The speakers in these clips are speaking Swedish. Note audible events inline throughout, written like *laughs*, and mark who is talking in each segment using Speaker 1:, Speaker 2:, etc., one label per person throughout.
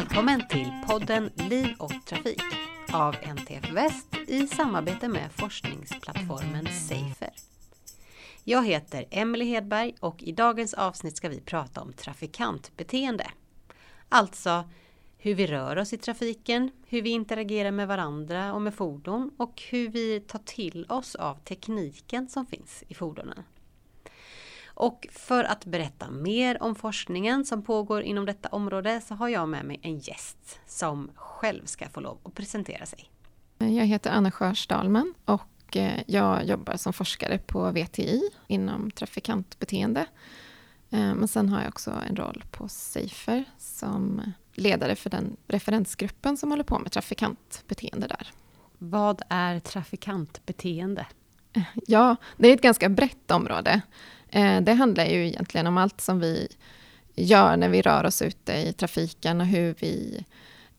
Speaker 1: Välkommen till podden Liv och Trafik av NTF Väst i samarbete med forskningsplattformen Safer. Jag heter Emelie Hedberg och i dagens avsnitt ska vi prata om trafikantbeteende. Alltså hur vi rör oss i trafiken, hur vi interagerar med varandra och med fordon och hur vi tar till oss av tekniken som finns i fordonen. Och för att berätta mer om forskningen som pågår inom detta område så har jag med mig en gäst som själv ska få lov att presentera sig.
Speaker 2: Jag heter Anna Sjörs Dahlman och eh, jag jobbar som forskare på VTI inom trafikantbeteende. Eh, men sen har jag också en roll på Safer som ledare för den referensgruppen som håller på med trafikantbeteende där.
Speaker 1: Vad är trafikantbeteende?
Speaker 2: Ja, det är ett ganska brett område. Eh, det handlar ju egentligen om allt som vi gör när vi rör oss ute i trafiken och hur vi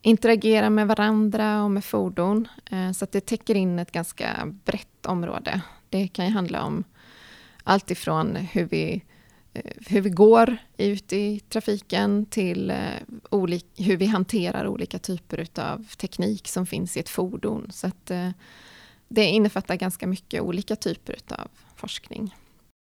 Speaker 2: interagerar med varandra och med fordon. Eh, så att det täcker in ett ganska brett område. Det kan ju handla om allt ifrån hur vi, eh, hur vi går ut i trafiken till hur vi hanterar olika typer av teknik som finns i ett fordon. Så att det innefattar ganska mycket olika typer av forskning.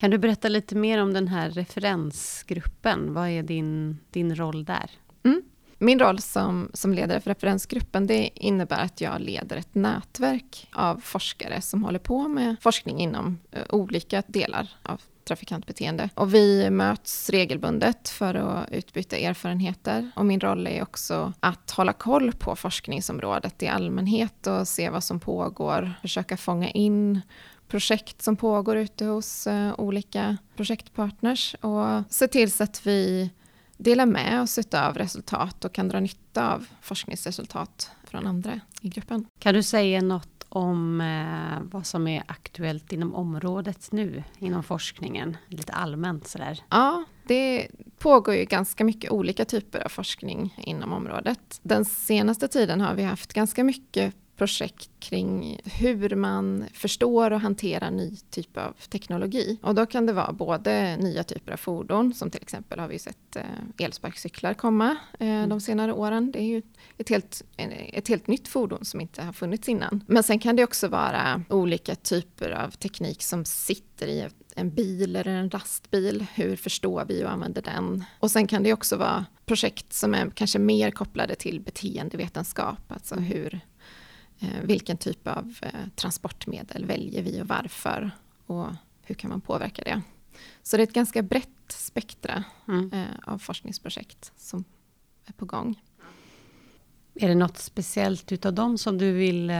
Speaker 1: Kan du berätta lite mer om den här referensgruppen? Vad är din, din roll där?
Speaker 2: Mm. Min roll som, som ledare för referensgruppen det innebär att jag leder ett nätverk av forskare som håller på med forskning inom uh, olika delar av trafikantbeteende. Och vi möts regelbundet för att utbyta erfarenheter. Och min roll är också att hålla koll på forskningsområdet i allmänhet och se vad som pågår, försöka fånga in projekt som pågår ute hos uh, olika projektpartners och se till så att vi delar med oss av resultat och kan dra nytta av forskningsresultat från andra i gruppen.
Speaker 1: Kan du säga något om eh, vad som är aktuellt inom området nu, inom forskningen, lite allmänt sådär?
Speaker 2: Ja, det pågår ju ganska mycket olika typer av forskning inom området. Den senaste tiden har vi haft ganska mycket projekt kring hur man förstår och hanterar ny typ av teknologi. Och då kan det vara både nya typer av fordon, som till exempel har vi sett eh, elsparkcyklar komma eh, mm. de senare åren. Det är ju ett helt, ett helt nytt fordon som inte har funnits innan. Men sen kan det också vara olika typer av teknik som sitter i en bil eller en lastbil. Hur förstår vi och använder den? Och sen kan det också vara projekt som är kanske mer kopplade till beteendevetenskap, alltså mm. hur vilken typ av eh, transportmedel väljer vi och varför? Och hur kan man påverka det? Så det är ett ganska brett spektra mm. Eh, av forskningsprojekt som är på gång.
Speaker 1: Är det något speciellt utav dem som du, vill,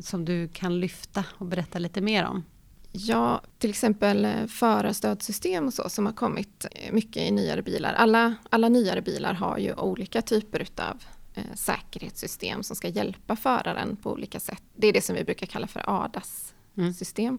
Speaker 1: som du kan lyfta och berätta lite mer om?
Speaker 2: Ja, till exempel förarstödsystem och så som har kommit mycket i nyare bilar. Alla, alla nyare bilar har ju olika typer utav eh, säkerhetssystem som ska hjälpa föraren på olika sätt. Det är det som vi brukar kalla för ADAS-system. Mm.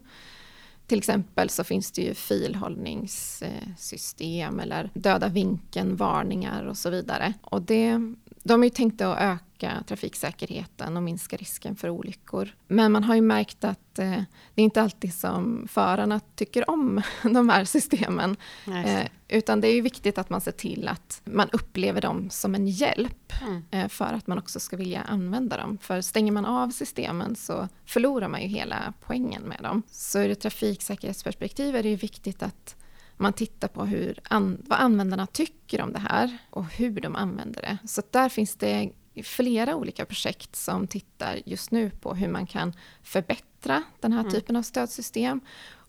Speaker 2: Till exempel så finns det ju filhållningssystem eller döda vinkeln, varningar och så vidare. Och det, de är ju tänkta att öka trafiksäkerheten och minska risken för olyckor. Men man har ju märkt att eh, det är inte alltid som förarna tycker om *laughs* de här systemen. Eh, utan det är ju viktigt att man ser till att man upplever dem som en hjälp mm. eh, för att man också ska vilja använda dem. För stänger man av systemen så förlorar man ju hela poängen med dem. Så ur ett trafiksäkerhetsperspektiv är det ju viktigt att man tittar på hur an, vad användarna tycker om det här och hur de använder det. Så där finns det flera olika projekt som tittar just nu på hur man kan förbättra den här mm. typen av stödsystem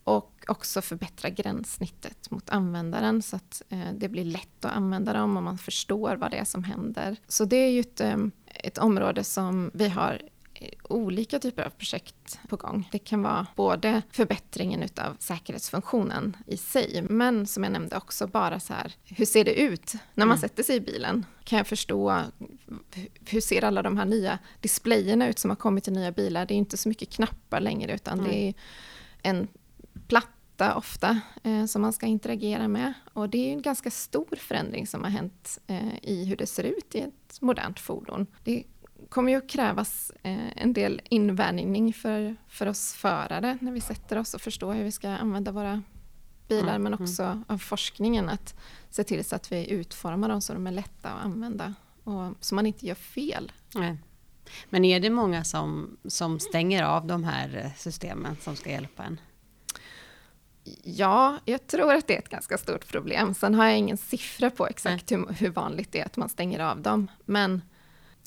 Speaker 2: och också förbättra gränssnittet mot användaren så att eh, det blir lätt att använda dem och man förstår vad det är som händer. Så det är ju ett, eh, ett område som vi har olika typer av projekt på gång. Det kan vara både förbättringen utav säkerhetsfunktionen i sig, men som jag nämnde också bara så här, hur ser det ut när man mm. sätter sig i bilen? Kan jag förstå, hur ser alla de här nya displayerna ut som har kommit i nya bilar? Det är inte så mycket knappar längre, utan mm. det är en platta ofta eh, som man ska interagera med. Och det är en ganska stor förändring som har hänt eh, i hur det ser ut i ett modernt fordon. Det kommer ju att krävas eh, en del invänjning för, för oss förare när vi sätter oss och förstår hur vi ska använda våra bilar, mm. men också av forskningen att se till så att vi utformar dem så de är lätta att använda och, så man inte gör fel.
Speaker 1: Nej. Men är det många som, som stänger av de här systemen som ska hjälpa en?
Speaker 2: Ja, jag tror att det är ett ganska stort problem. Sen har jag ingen siffra på exakt hur, hur, vanligt det är att man stänger av dem. Men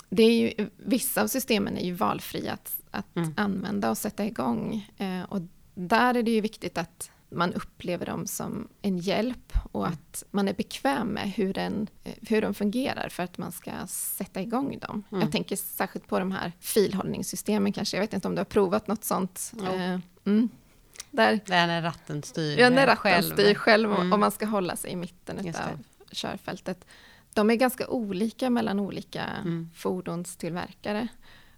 Speaker 2: det är ju, vissa av systemen är ju valfria att, att mm. använda och sätta igång. Eh, och där är det ju viktigt att man upplever dem som en hjälp och mm. att man är bekväm med hur, den, eh, hur de fungerar för att man ska sätta igång dem. Mm. Jag tänker särskilt på de här filhållningssystemen kanske. Jag vet inte om du har provat något sånt?
Speaker 1: Eh, mm. Där, där när ratten styr
Speaker 2: ja, när ratten själv. styr själv mm. och man ska hålla sig i mitten av körfältet. De är ganska olika mellan olika mm. fordonstillverkare.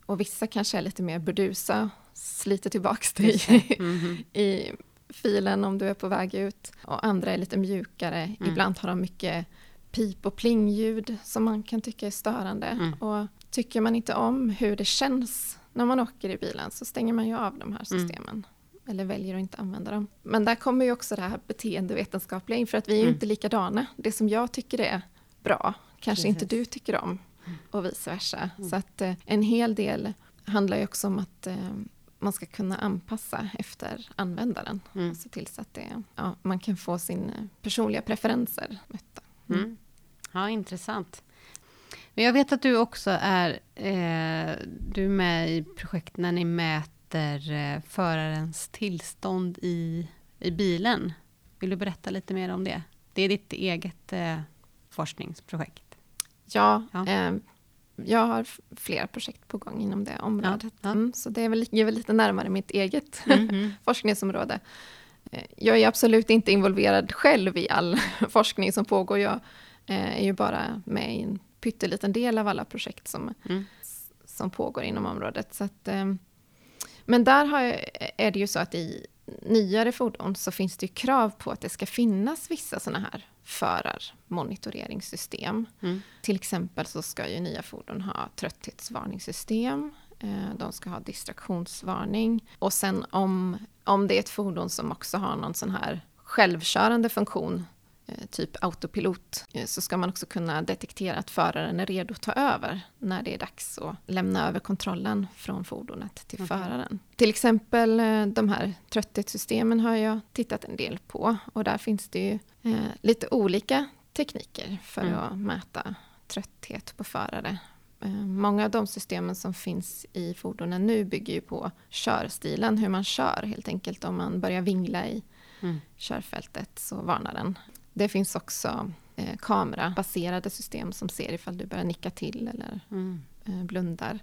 Speaker 2: Och vissa kanske är lite mer burdusa, sliter tillbaks dig *laughs* mm. i filen om du är på väg ut. Och andra är lite mjukare. Mm. Ibland har de mycket pip och plingljud som man kan tycka är störande. Mm. Och tycker man inte om hur det känns när man åker i bilen så stänger man ju av de här mm. systemen eller väljer att inte använda dem. Men där kommer ju också det här beteendevetenskapliga in, för att vi är ju mm. inte likadana. Det som jag tycker är bra, kanske Precis. inte du tycker om, mm. och vice versa. Mm. Så att eh, en hel del handlar ju också om att eh, man ska kunna anpassa efter användaren. Mm. Se till så att det, ja, man kan få sina personliga preferenser mötta.
Speaker 1: Mm. mm. Ja, intressant. Men jag vet att du också är, eh, du är med i projekt när ni mäter eh, förarens tillstånd i, i bilen. Vill du berätta lite mer om det? Det är ditt eget eh, forskningsprojekt.
Speaker 2: Ja, ja. Eh, jag har flera projekt på gång inom det området. Ja, ja. Mm, så det är väl, är väl lite närmare mitt eget *laughs* mm -hmm. forskningsområde. Eh, jag är absolut inte involverad själv i all *laughs* forskning som pågår. Jag eh, är ju bara med i en pytteliten del av alla projekt som, mm. som pågår inom området. Så att, men där jag, är det ju så att i nyare fordon så finns det krav på att det ska finnas vissa sådana här förarmonitoreringssystem. Mm. Till exempel så ska ju nya fordon ha trötthetsvarningssystem. Eh, de ska ha distraktionsvarning. Och sen om, om det är ett fordon som också har någon sån här självkörande funktion typ autopilot, eh, så ska man också kunna detektera att föraren är redo att ta över när det är dags att lämna över kontrollen från fordonet till okay. föraren. Till exempel eh, de här trötthetssystemen har jag tittat en del på och där finns det ju lite olika tekniker för mm. att mäta trötthet på förare. Många av de systemen som finns i fordonen nu bygger ju på körstilen, hur man kör helt enkelt. Om man börjar vingla i mm. körfältet så varnar den. Det finns också eh, kamerabaserade system som ser ifall du börjar nicka till eller mm. eh, blundar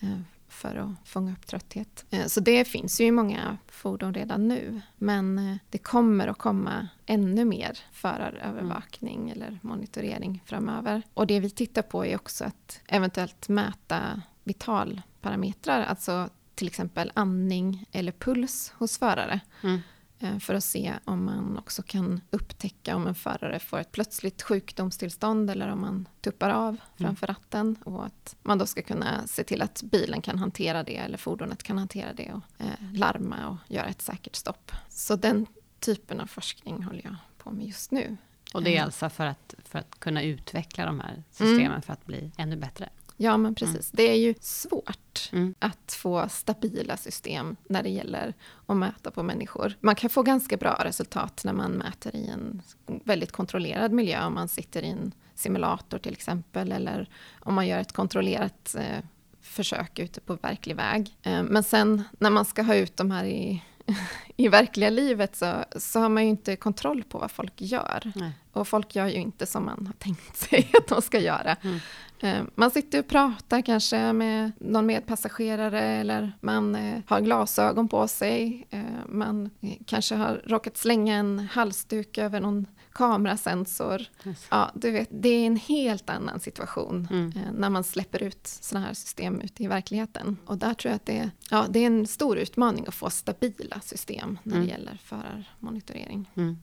Speaker 2: eh, för att fånga upp trötthet. Eh, så det finns ju i många fordon redan nu. Men eh, det kommer att komma ännu mer förarövervakning mm. eller monitorering framöver. Och det vi tittar på är också att eventuellt mäta vitalparametrar, alltså till exempel andning eller puls hos förare. Mm. Eh, för att se om man också kan upptäcka om en förare får ett plötsligt sjukdomstillstånd eller om man tuppar av mm. framför ratten och att man då ska kunna se till att bilen kan hantera det eller fordonet kan hantera det och eh, larma och göra ett säkert stopp. Så den typen av forskning håller jag på med just nu.
Speaker 1: Och det är eh. alltså för att, för att kunna utveckla de här systemen mm. för att bli ännu bättre?
Speaker 2: Ja, men precis. Mm. Det är ju svårt mm. att få stabila system när det gäller att mäta på människor. Man kan få ganska bra resultat när man mäter i en väldigt kontrollerad miljö, om man sitter i en simulator till exempel, eller om man gör ett kontrollerat eh, försök ute på verklig väg. Eh, men sen när man ska ha ut de här i *laughs* i verkliga livet så, så har man ju inte kontroll på vad folk gör. Nej. Och folk gör ju inte som man har tänkt sig *laughs* att de ska göra. Mm. Eh, man sitter och pratar kanske med någon medpassagerare eller man eh, har glasögon på sig. Eh, man kanske har råkat slänga en halsduk över någon kamerasensor. Yes. Ja, du vet, det är en helt annan situation mm. när man släpper ut sådana här system ute i verkligheten. Och där tror jag att det är, ja, det är en stor utmaning att få stabila system när mm. det gäller förarmonitorering. Mm.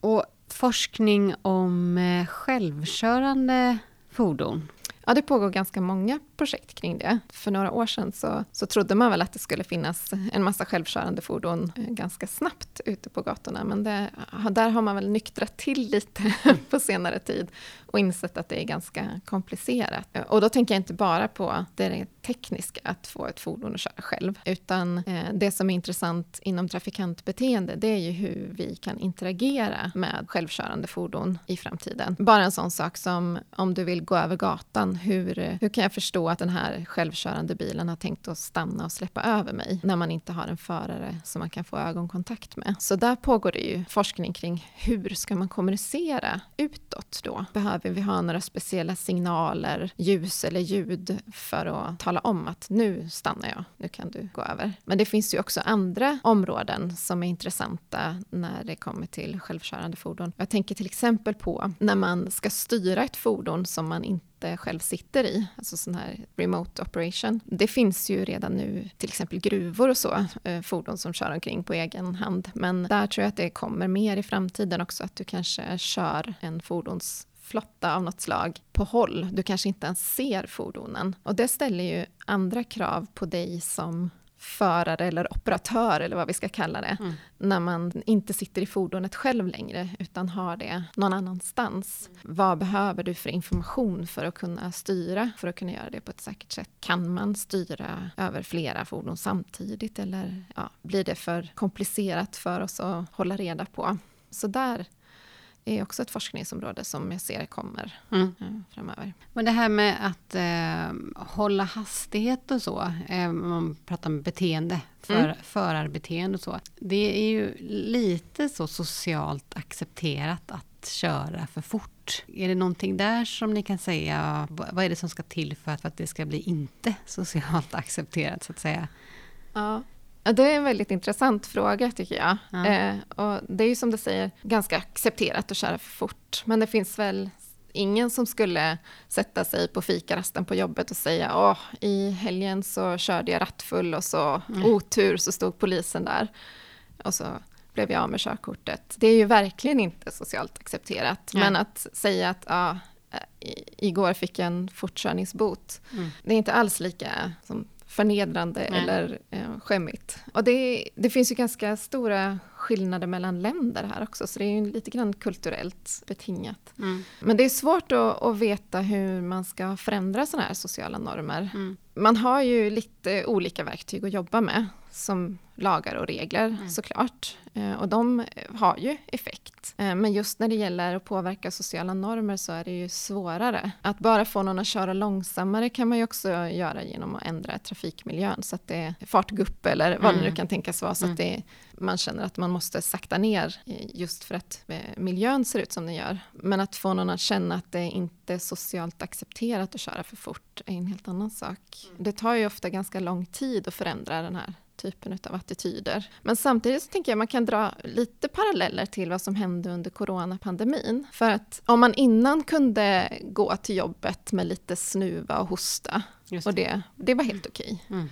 Speaker 1: Och forskning om självkörande fordon
Speaker 2: Ja, det pågår ganska många projekt kring det. För några år sedan så, så trodde man väl att det skulle finnas en massa självkörande fordon eh, ganska snabbt ute på gatorna. Men det, där har man väl nyktrat till lite *laughs* på senare tid och insett att det är ganska komplicerat. Och då tänker jag inte bara på det tekniska, att få ett fordon att köra själv, utan eh, det som är intressant inom trafikantbeteende, det är ju hur vi kan interagera med självkörande fordon i framtiden. Bara en sån sak som om du vill gå över gatan, hur, hur kan jag förstå att den här självkörande bilen har tänkt att stanna och släppa över mig när man inte har en förare som man kan få ögonkontakt med? Så där pågår det ju forskning kring hur ska man kommunicera utåt då? Behöver vi ha några speciella signaler, ljus eller ljud för att tala om att nu stannar jag, nu kan du gå över. Men det finns ju också andra områden som är intressanta när det kommer till självkörande fordon. Jag tänker till exempel på när man ska styra ett fordon som man inte själv sitter i, alltså sån här remote operation. Det finns ju redan nu till exempel gruvor och så, eh, fordon som kör omkring på egen hand. Men där tror jag att det kommer mer i framtiden också, att du kanske kör en fordons flotta av något slag på håll. Du kanske inte ens ser fordonen. Och det ställer ju andra krav på dig som förare eller operatör eller vad vi ska kalla det. Mm. När man inte sitter i fordonet själv längre utan har det någon annanstans. Mm. Vad behöver du för information för att kunna styra, för att kunna göra det på ett säkert sätt? Kan man styra över flera fordon samtidigt eller ja, blir det för komplicerat för oss att hålla reda på? Så där är också ett forskningsområde som jag ser kommer mm. Eh, framöver.
Speaker 1: Men det här med att eh, hålla hastighet och så, eh, man pratar om beteende, för, mm. förarbeteende och så. Det är ju lite så socialt accepterat att köra för fort. Är det någonting där som ni kan säga, vad är det som ska till för att, för att det ska bli inte *laughs* socialt accepterat så att säga?
Speaker 2: Ja, Ja, det är en väldigt intressant fråga tycker jag. Ja. Eh, och det är ju som du säger ganska accepterat att köra för fort. Men det finns väl ingen som skulle sätta sig på fikarasten på jobbet och säga åh, i helgen så körde jag rattfull och så mm. otur så stod polisen där. Och så blev jag av med körkortet. Det är ju verkligen inte socialt accepterat. Ja. Men att säga att ja, igår fick jag en fortkörningsbot. Mm. Det är inte alls lika som förnedrande Nej. eller eh, skämmigt. Och det, det finns ju ganska stora skillnader mellan länder här också, så det är ju lite grann kulturellt betingat. Mm. Men det är svårt att, att, veta hur man ska förändra sådana här sociala normer. Mm. Man har ju lite olika verktyg att jobba med, som lagar och regler mm. såklart. Eh, och de har ju effekt. Eh, men just när det gäller att påverka sociala normer så är det ju svårare. Att bara få någon att köra långsammare kan man ju också göra genom att ändra trafikmiljön så att det är fartgupp eller vad mm. det nu kan tänkas vara så att mm. det, man känner att man måste sakta ner just för att eh, miljön ser ut som den gör. Men att få någon att känna att det inte är socialt accepterat att köra för fort är en helt annan sak. Mm. Det tar ju ofta ganska lång tid att förändra den här typen av attityder. Men samtidigt så tänker jag man kan dra lite paralleller till vad som hände under coronapandemin. För att om man innan kunde gå till jobbet med lite snuva och hosta, det. och det, det var helt okej. Okay. Mm.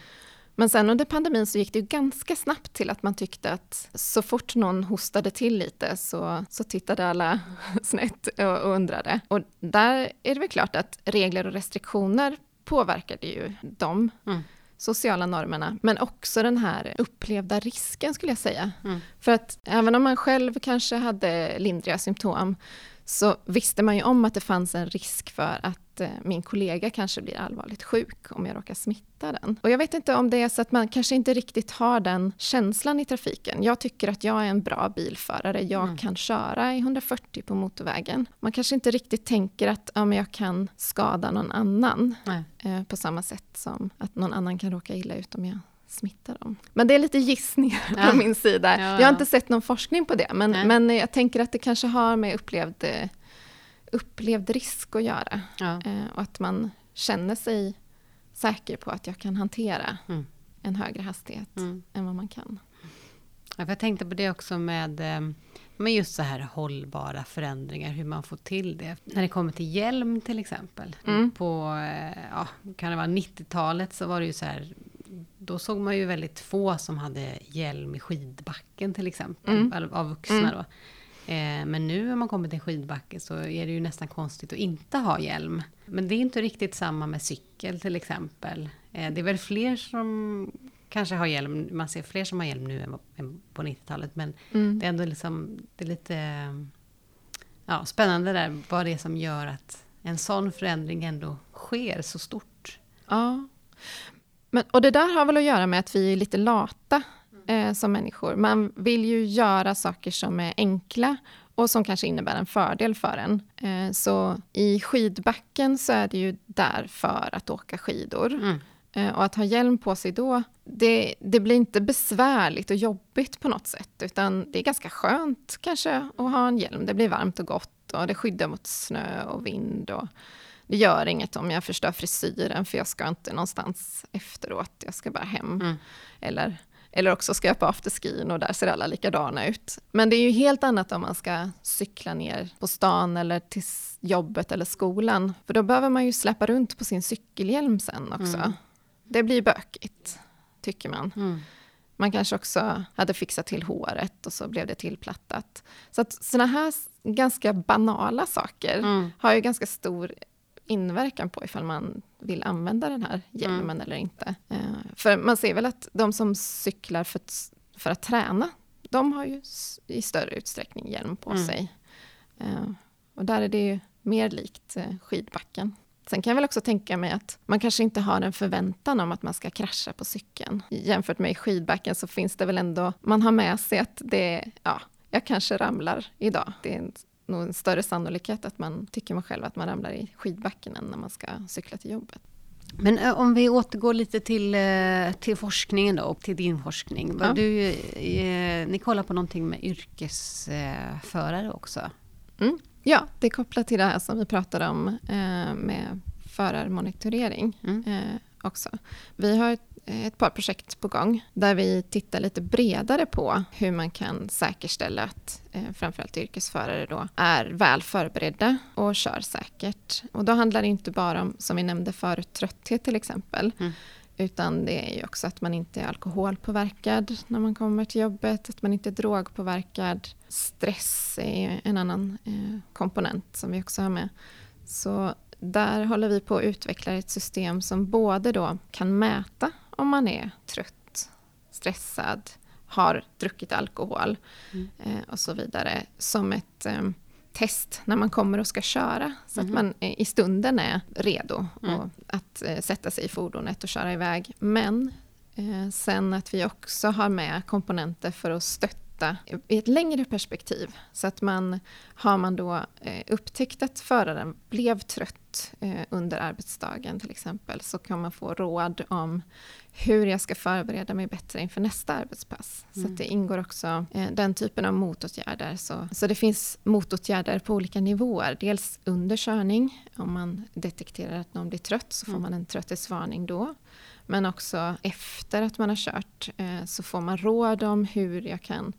Speaker 2: Men sen under pandemin så gick det ju ganska snabbt till att man tyckte att så fort någon hostade till lite så, så tittade alla *laughs* snett och, och undrade. Och där är det väl klart att regler och restriktioner påverkade ju dem. Mm sociala normerna, men också den här upplevda risken skulle jag säga. Mm. För att även om man själv kanske hade lindriga symptom så visste man ju om att det fanns en risk för att Eh, min kollega kanske blir allvarligt sjuk om jag råkar smitta den. Och jag vet inte om det är så att man kanske inte riktigt har den känslan i trafiken. Jag tycker att jag är en bra bilförare, jag mm. kan köra i 140 på motorvägen. Man kanske inte riktigt tänker att ja, men jag kan skada någon annan eh, på samma sätt som att någon annan kan råka illa ut om jag smittar dem. Men det är lite gissningar ja. på min sida. Ja, jag har inte sett någon forskning på det, men, men jag tänker att det kanske har med upplevd eh, upplevd risk att göra. Ja. Eh, och att man känner sig säker på att jag kan hantera mm. en högre hastighet mm. än vad man kan.
Speaker 1: Ja, jag tänkte på det också med, eh, med just så här hållbara förändringar, hur man får till det. När det kommer till hjälm till exempel. Mm. På, eh, ja, kan det vara 90-talet så var det ju så här, då såg man ju väldigt få som hade hjälm i skidbacken till exempel, mm. av vuxna mm. då. Eh, men nu när man kommer till skidbacke så är det ju nästan konstigt att inte ha hjälm. Men det är inte riktigt samma med cykel till exempel. Eh, det är väl fler som kanske har hjälm, man ser fler som har hjälm nu än på 90-talet. Men mm. det är ändå liksom, det är lite ja, spännande där vad det är som gör att en sån förändring ändå sker så stort.
Speaker 2: Ja, men, och det där har väl att göra med att vi är lite lata eh, som människor. Man vill ju göra saker som är enkla och som kanske innebär en fördel för en. Eh, så i skidbacken så är det ju där för att åka skidor. Mm. Eh, och att ha hjälm på sig då, det, det, blir inte besvärligt och jobbigt på något sätt, utan det är ganska skönt kanske att ha en hjälm. Det blir varmt och gott och det skyddar mot snö och vind. Och det gör inget om jag förstör frisyren, för jag ska inte någonstans efteråt, jag ska bara hem. Mm. Eller, eller också ska jag på afterskin och där ser alla likadana ut. Men det är ju helt annat om man ska cykla ner på stan eller till jobbet eller skolan, för då behöver man ju släppa runt på sin cykelhjälm sen också. Mm det blir bökigt, tycker man. Mm. Man kanske också hade fixat till håret och så blev det tillplattat. Så att såna här ganska banala saker mm. har ju ganska stor inverkan på ifall man vill använda den här hjälmen mm. eller inte. Uh, för man ser väl att de som cyklar för, för att träna, de har ju i större utsträckning hjälm på mm. sig. Uh, och där är det ju mer likt uh, skidbacken. Sen kan jag väl också tänka mig att man kanske inte har en förväntan om att man ska krascha på cykeln. Jämfört med i skidbacken så finns det väl ändå, man har med sig att det, ja, jag kanske ramlar idag. Det är nog en större sannolikhet att man tycker man själv att man ramlar i skidbacken än när man ska cykla till jobbet.
Speaker 1: Men eh, om vi återgår lite till, eh, till forskningen då, och till din forskning. Ja. Du, eh, ni kollar på någonting med yrkesförare också?
Speaker 2: Mm. Ja, det är kopplat till det här som vi pratade om eh, med förarmonitorering mm. eh, också. Vi har ett, ett, par projekt på gång där vi tittar lite bredare på hur man kan säkerställa att eh, framförallt yrkesförare då är väl förberedda och kör säkert. Och då handlar det inte bara om, som vi nämnde förut, trötthet till exempel. Mm. Utan det är ju också att man inte är alkoholpåverkad när man kommer till jobbet, att man inte är drogpåverkad. Stress är en annan eh, komponent som vi också har med. Så där håller vi på att utveckla ett system som både då kan mäta om man är trött, stressad, har druckit alkohol mm. eh, och så vidare som ett eh, test när man kommer och ska köra. Så mm. att mhm. man i stunden är redo mm. att eh, sätta sig i fordonet och köra iväg. Men eh, sen att vi också har med komponenter för att stötta i ett längre perspektiv. Så att man har man då upptäckt att föraren blev trött eh, under arbetsdagen till exempel så kan man få råd om hur jag ska förbereda mig bättre inför nästa arbetspass. Mm. Så det ingår också eh, den typen av motåtgärder. Så, så det finns motåtgärder på olika nivåer. Dels under körning, om man detekterar att någon blir trött så får mm. man en trötthetsvarning då. Men också efter att man har kört eh, så får man råd om hur jag kan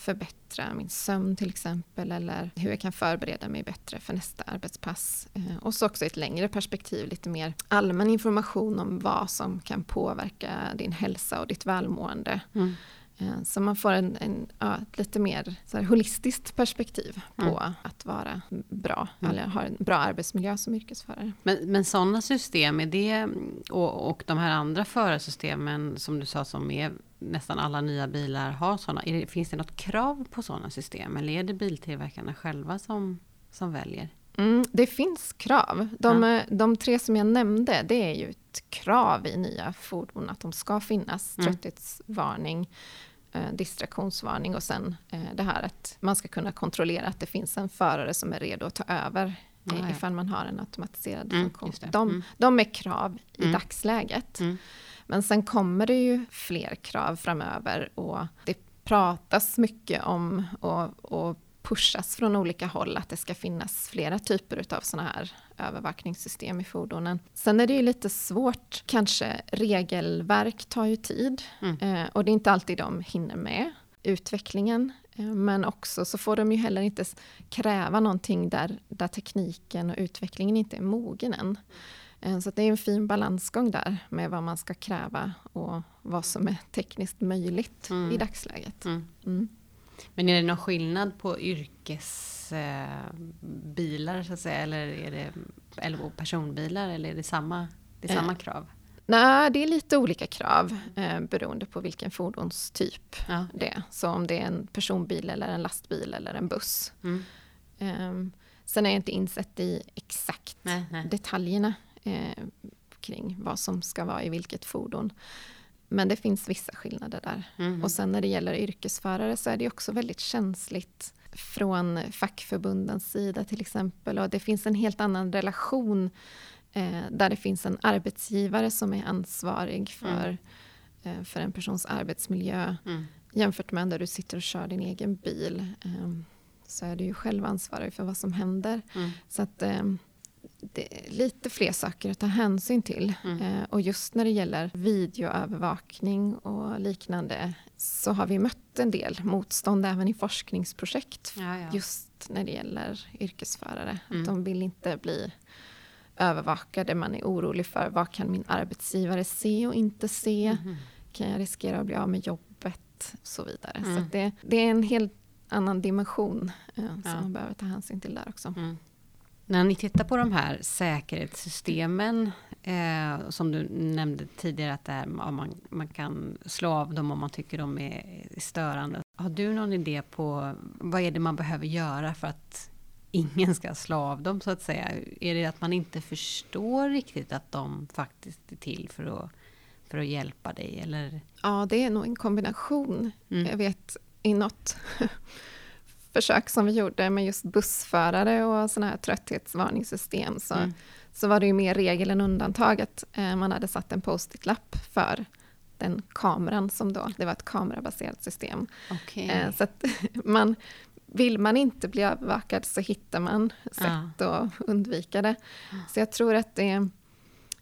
Speaker 2: förbättra min sömn till exempel eller hur jag kan förbereda mig bättre för nästa arbetspass. Eh, och så också i ett längre perspektiv lite mer allmän information om vad som kan påverka din hälsa och ditt välmående. Mm. Eh, så man får en, en ja, lite mer så holistiskt perspektiv på mm. att vara bra, mm. eller ha en bra arbetsmiljö som yrkesförare.
Speaker 1: Men, men sådana system, är det, och, och de här andra förarsystemen som du sa som är nästan alla nya bilar har sådana. Det, finns det något krav på sådana system eller är det biltillverkarna själva som, som väljer?
Speaker 2: Mm, det finns krav. De, ja. de, tre som jag nämnde, det är ju ett krav i nya fordon att de ska finnas. Mm. Trötthetsvarning, eh, distraktionsvarning och sen eh, det här att man ska kunna kontrollera att det finns en förare som är redo att ta över ja, ja. ifall man har en automatiserad mm, funktion. De, mm. de är krav i mm. dagsläget. Mm. Men sen kommer det ju fler krav framöver och det pratas mycket om och, och pushas från olika håll att det ska finnas flera typer av sådana här övervakningssystem i fordonen. Sen är det ju lite svårt, kanske regelverk tar ju tid mm. eh, och det är inte alltid de hinner med utvecklingen. Eh, men också så får de ju heller inte kräva någonting där, där tekniken och utvecklingen inte är mogen än. Eh, så det är en fin balansgång där med vad man ska kräva och vad som är tekniskt möjligt mm. i dagsläget. Mm.
Speaker 1: Mm. Men är det någon skillnad på yrkesbilar eh, så att säga, eller är det eller personbilar, eller är det samma, det är samma eh, krav?
Speaker 2: Nej, det är lite olika krav eh, beroende på vilken fordonstyp ja. det är. Så om det är en personbil eller en lastbil eller en buss. Mm. Eh, sen är jag inte insett i exakt nej, nej. detaljerna eh, kring vad som ska vara i vilket fordon. Men det finns vissa skillnader där. Mm. Och sen när det gäller yrkesförare så är det också väldigt känsligt från fackförbundens sida till exempel. Och det finns en helt annan relation där det finns en arbetsgivare som är ansvarig för, mm. eh, för en persons arbetsmiljö mm. jämfört med när du sitter och kör din egen bil. Eh, så är du ju själv ansvarig för vad som händer. Mm. Så att eh, det är lite fler saker att ta hänsyn till. Mm. Eh, och just när det gäller videoövervakning och liknande så har vi mött en del motstånd även i forskningsprojekt. Ja, ja. Just när det gäller yrkesförare. Mm. Att de vill inte bli övervakade. Man är orolig för vad kan min arbetsgivare se och inte se? Mm. Kan jag riskera att bli av med jobbet? Och så vidare. Mm. Så det, det, är en helt annan dimension eh, som ja. man behöver ta hänsyn till där också. Mm.
Speaker 1: När ni tittar på de här säkerhetssystemen eh, som du nämnde tidigare att är, man, man kan slå av dem om man tycker de är störande. Har du någon idé på vad är det man behöver göra för att ingen ska slå av dem så att säga? Är det att man inte förstår riktigt att de faktiskt är till för att, för att hjälpa dig? Eller?
Speaker 2: Ja, det är nog en kombination. Mm. Jag vet i något *laughs* försök som vi gjorde med just bussförare och sådana här trötthetsvarningssystem så, mm. så var det ju mer regel än undantag att eh, man hade satt en post-it-lapp för den kameran som då, det var ett kamerabaserat system. Okay. Eh, så att *laughs* man, vill man inte bli övervakad så hittar man sätt ja. att undvika det. Så jag tror att det,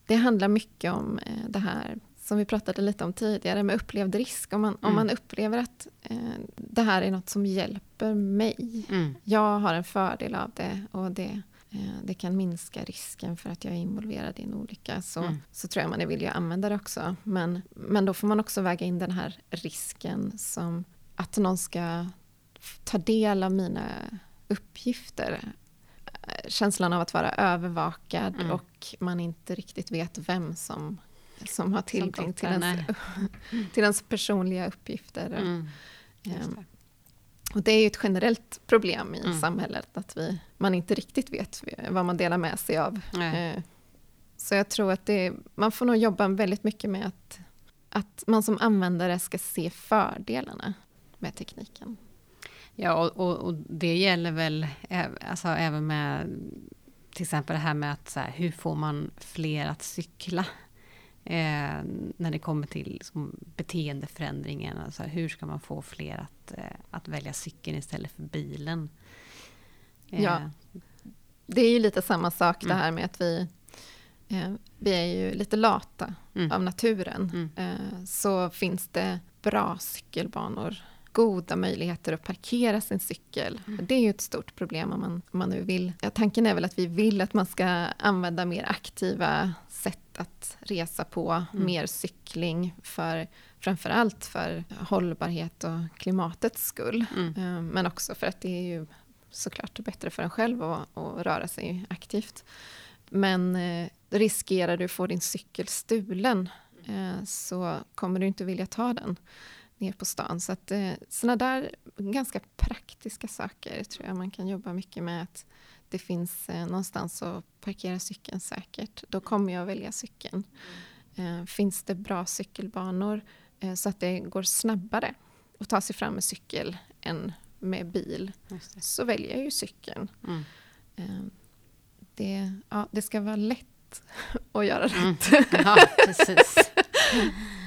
Speaker 2: det handlar mycket om eh, det här som vi pratade lite om tidigare med upplevd risk. Om man, mm. om man upplever att eh, det här är något som hjälper mig. Mm. Jag har en fördel av det och det, eh, det kan minska risken för att jag är involverad i en olycka. Så, mm. så tror jag man är villig att använda det också. Men, men då får man också väga in den här risken som att någon ska ta del av mina uppgifter känslan av att vara övervakad mm. och man inte riktigt vet vem som som har tillgång som till, ens, *laughs* till ens personliga uppgifter. Mm. Um, och det är ju ett generellt problem i mm. samhället att vi, man inte riktigt vet vad man delar med sig av. Uh, så jag tror att det, man får nog jobba väldigt mycket med att, att man som användare ska se fördelarna med tekniken.
Speaker 1: Ja, och, och, och det gäller väl alltså, även med till exempel det här med att så här, hur får man fler att cykla? Eh, när det kommer till liksom, beteendeförändringen. Alltså, hur ska man få fler att, eh, att välja cykeln istället för bilen?
Speaker 2: Eh. Ja, det är ju lite samma sak mm. det här med att vi, eh, vi är ju lite lata mm. av naturen. Mm. Eh, så finns det bra cykelbanor goda möjligheter att parkera sin cykel. Mm. Det är ju ett stort problem om man, om man nu vill. Ja, tanken är väl att vi vill att man ska använda mer aktiva sätt att resa på, mm. mer cykling för framförallt för hållbarhet och klimatets skull. Mm. Eh, men också för att det är ju såklart bättre för en själv att, att röra sig aktivt. Men eh, riskerar du att få din cykel stulen eh, så kommer du inte vilja ta den ner på stan. Så att eh, sådana där ganska praktiska saker tror jag man kan jobba mycket med. Att det finns eh, någonstans att parkera cykeln säkert. Då kommer jag välja cykeln. Eh, finns det bra cykelbanor så att det går snabbare att ta sig fram med cykel än med bil så väljer jag ju cykeln. Mm. Det, ja, det ska vara lätt *laughs* att göra mm. rätt. Ja, precis. *laughs*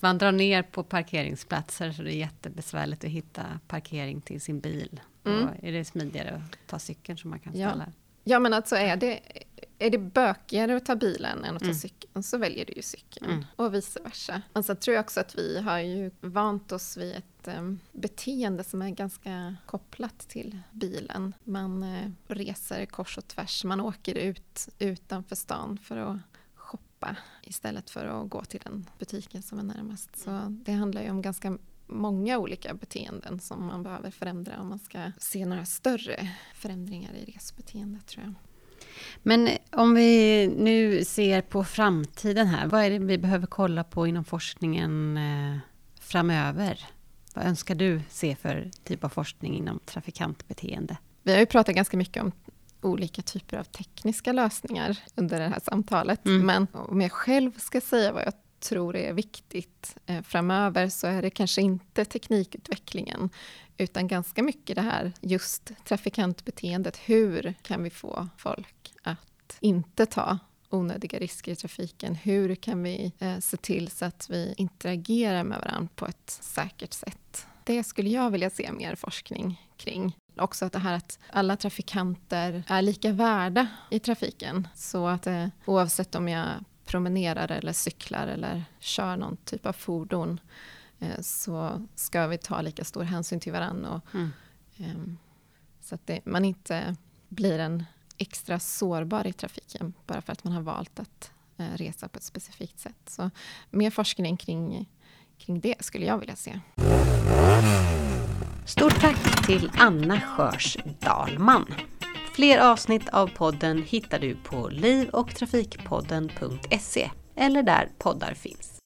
Speaker 1: Man drar ner på parkeringsplatser så det är jättebesvärligt att hitta parkering till sin bil. Mm. Och är det smidigare att ta cykeln som man kan ställa?
Speaker 2: Ja, ja men alltså är det, är det bökigare att ta bilen än att ta mm. cykeln så väljer du ju cykeln. Mm. Och vice versa. Alltså tror jag också att vi har ju vant oss vid ett um, beteende som är ganska kopplat till bilen. Man uh, reser kors och tvärs, man åker ut utanför stan för att shoppa istället för att gå till den butiken som är närmast. Så det handlar ju om ganska många olika beteenden som man behöver förändra om man ska se några större förändringar i resbeteendet tror jag.
Speaker 1: Men om vi nu ser på framtiden här, vad är det vi behöver kolla på inom forskningen eh, framöver? Vad önskar du se för typ av forskning inom trafikantbeteende?
Speaker 2: Vi har ju pratat ganska mycket om olika typer av tekniska lösningar under det här samtalet. Mm. Men om jag själv ska säga vad jag tror är viktigt eh, framöver så är det kanske inte teknikutvecklingen utan ganska mycket det här just trafikantbeteendet. Hur kan vi få folk att inte ta onödiga risker i trafiken? Hur kan vi eh, se till så att vi interagerar med varandra på ett säkert sätt? Det skulle jag vilja se mer forskning kring. Också att det här att alla trafikanter är lika värda i trafiken. Så att eh, oavsett om jag promenerar eller cyklar eller kör någon typ av fordon eh, så ska vi ta lika stor hänsyn till varandra. Och, mm. eh, så att det, man inte blir en extra sårbar i trafiken bara för att man har valt att eh, resa på ett specifikt sätt. Så mer forskning kring, kring det skulle jag vilja se.
Speaker 1: Stort tack till Anna Sjörs Dalman. Fler avsnitt av podden hittar du på livochtrafikpodden.se eller där poddar finns.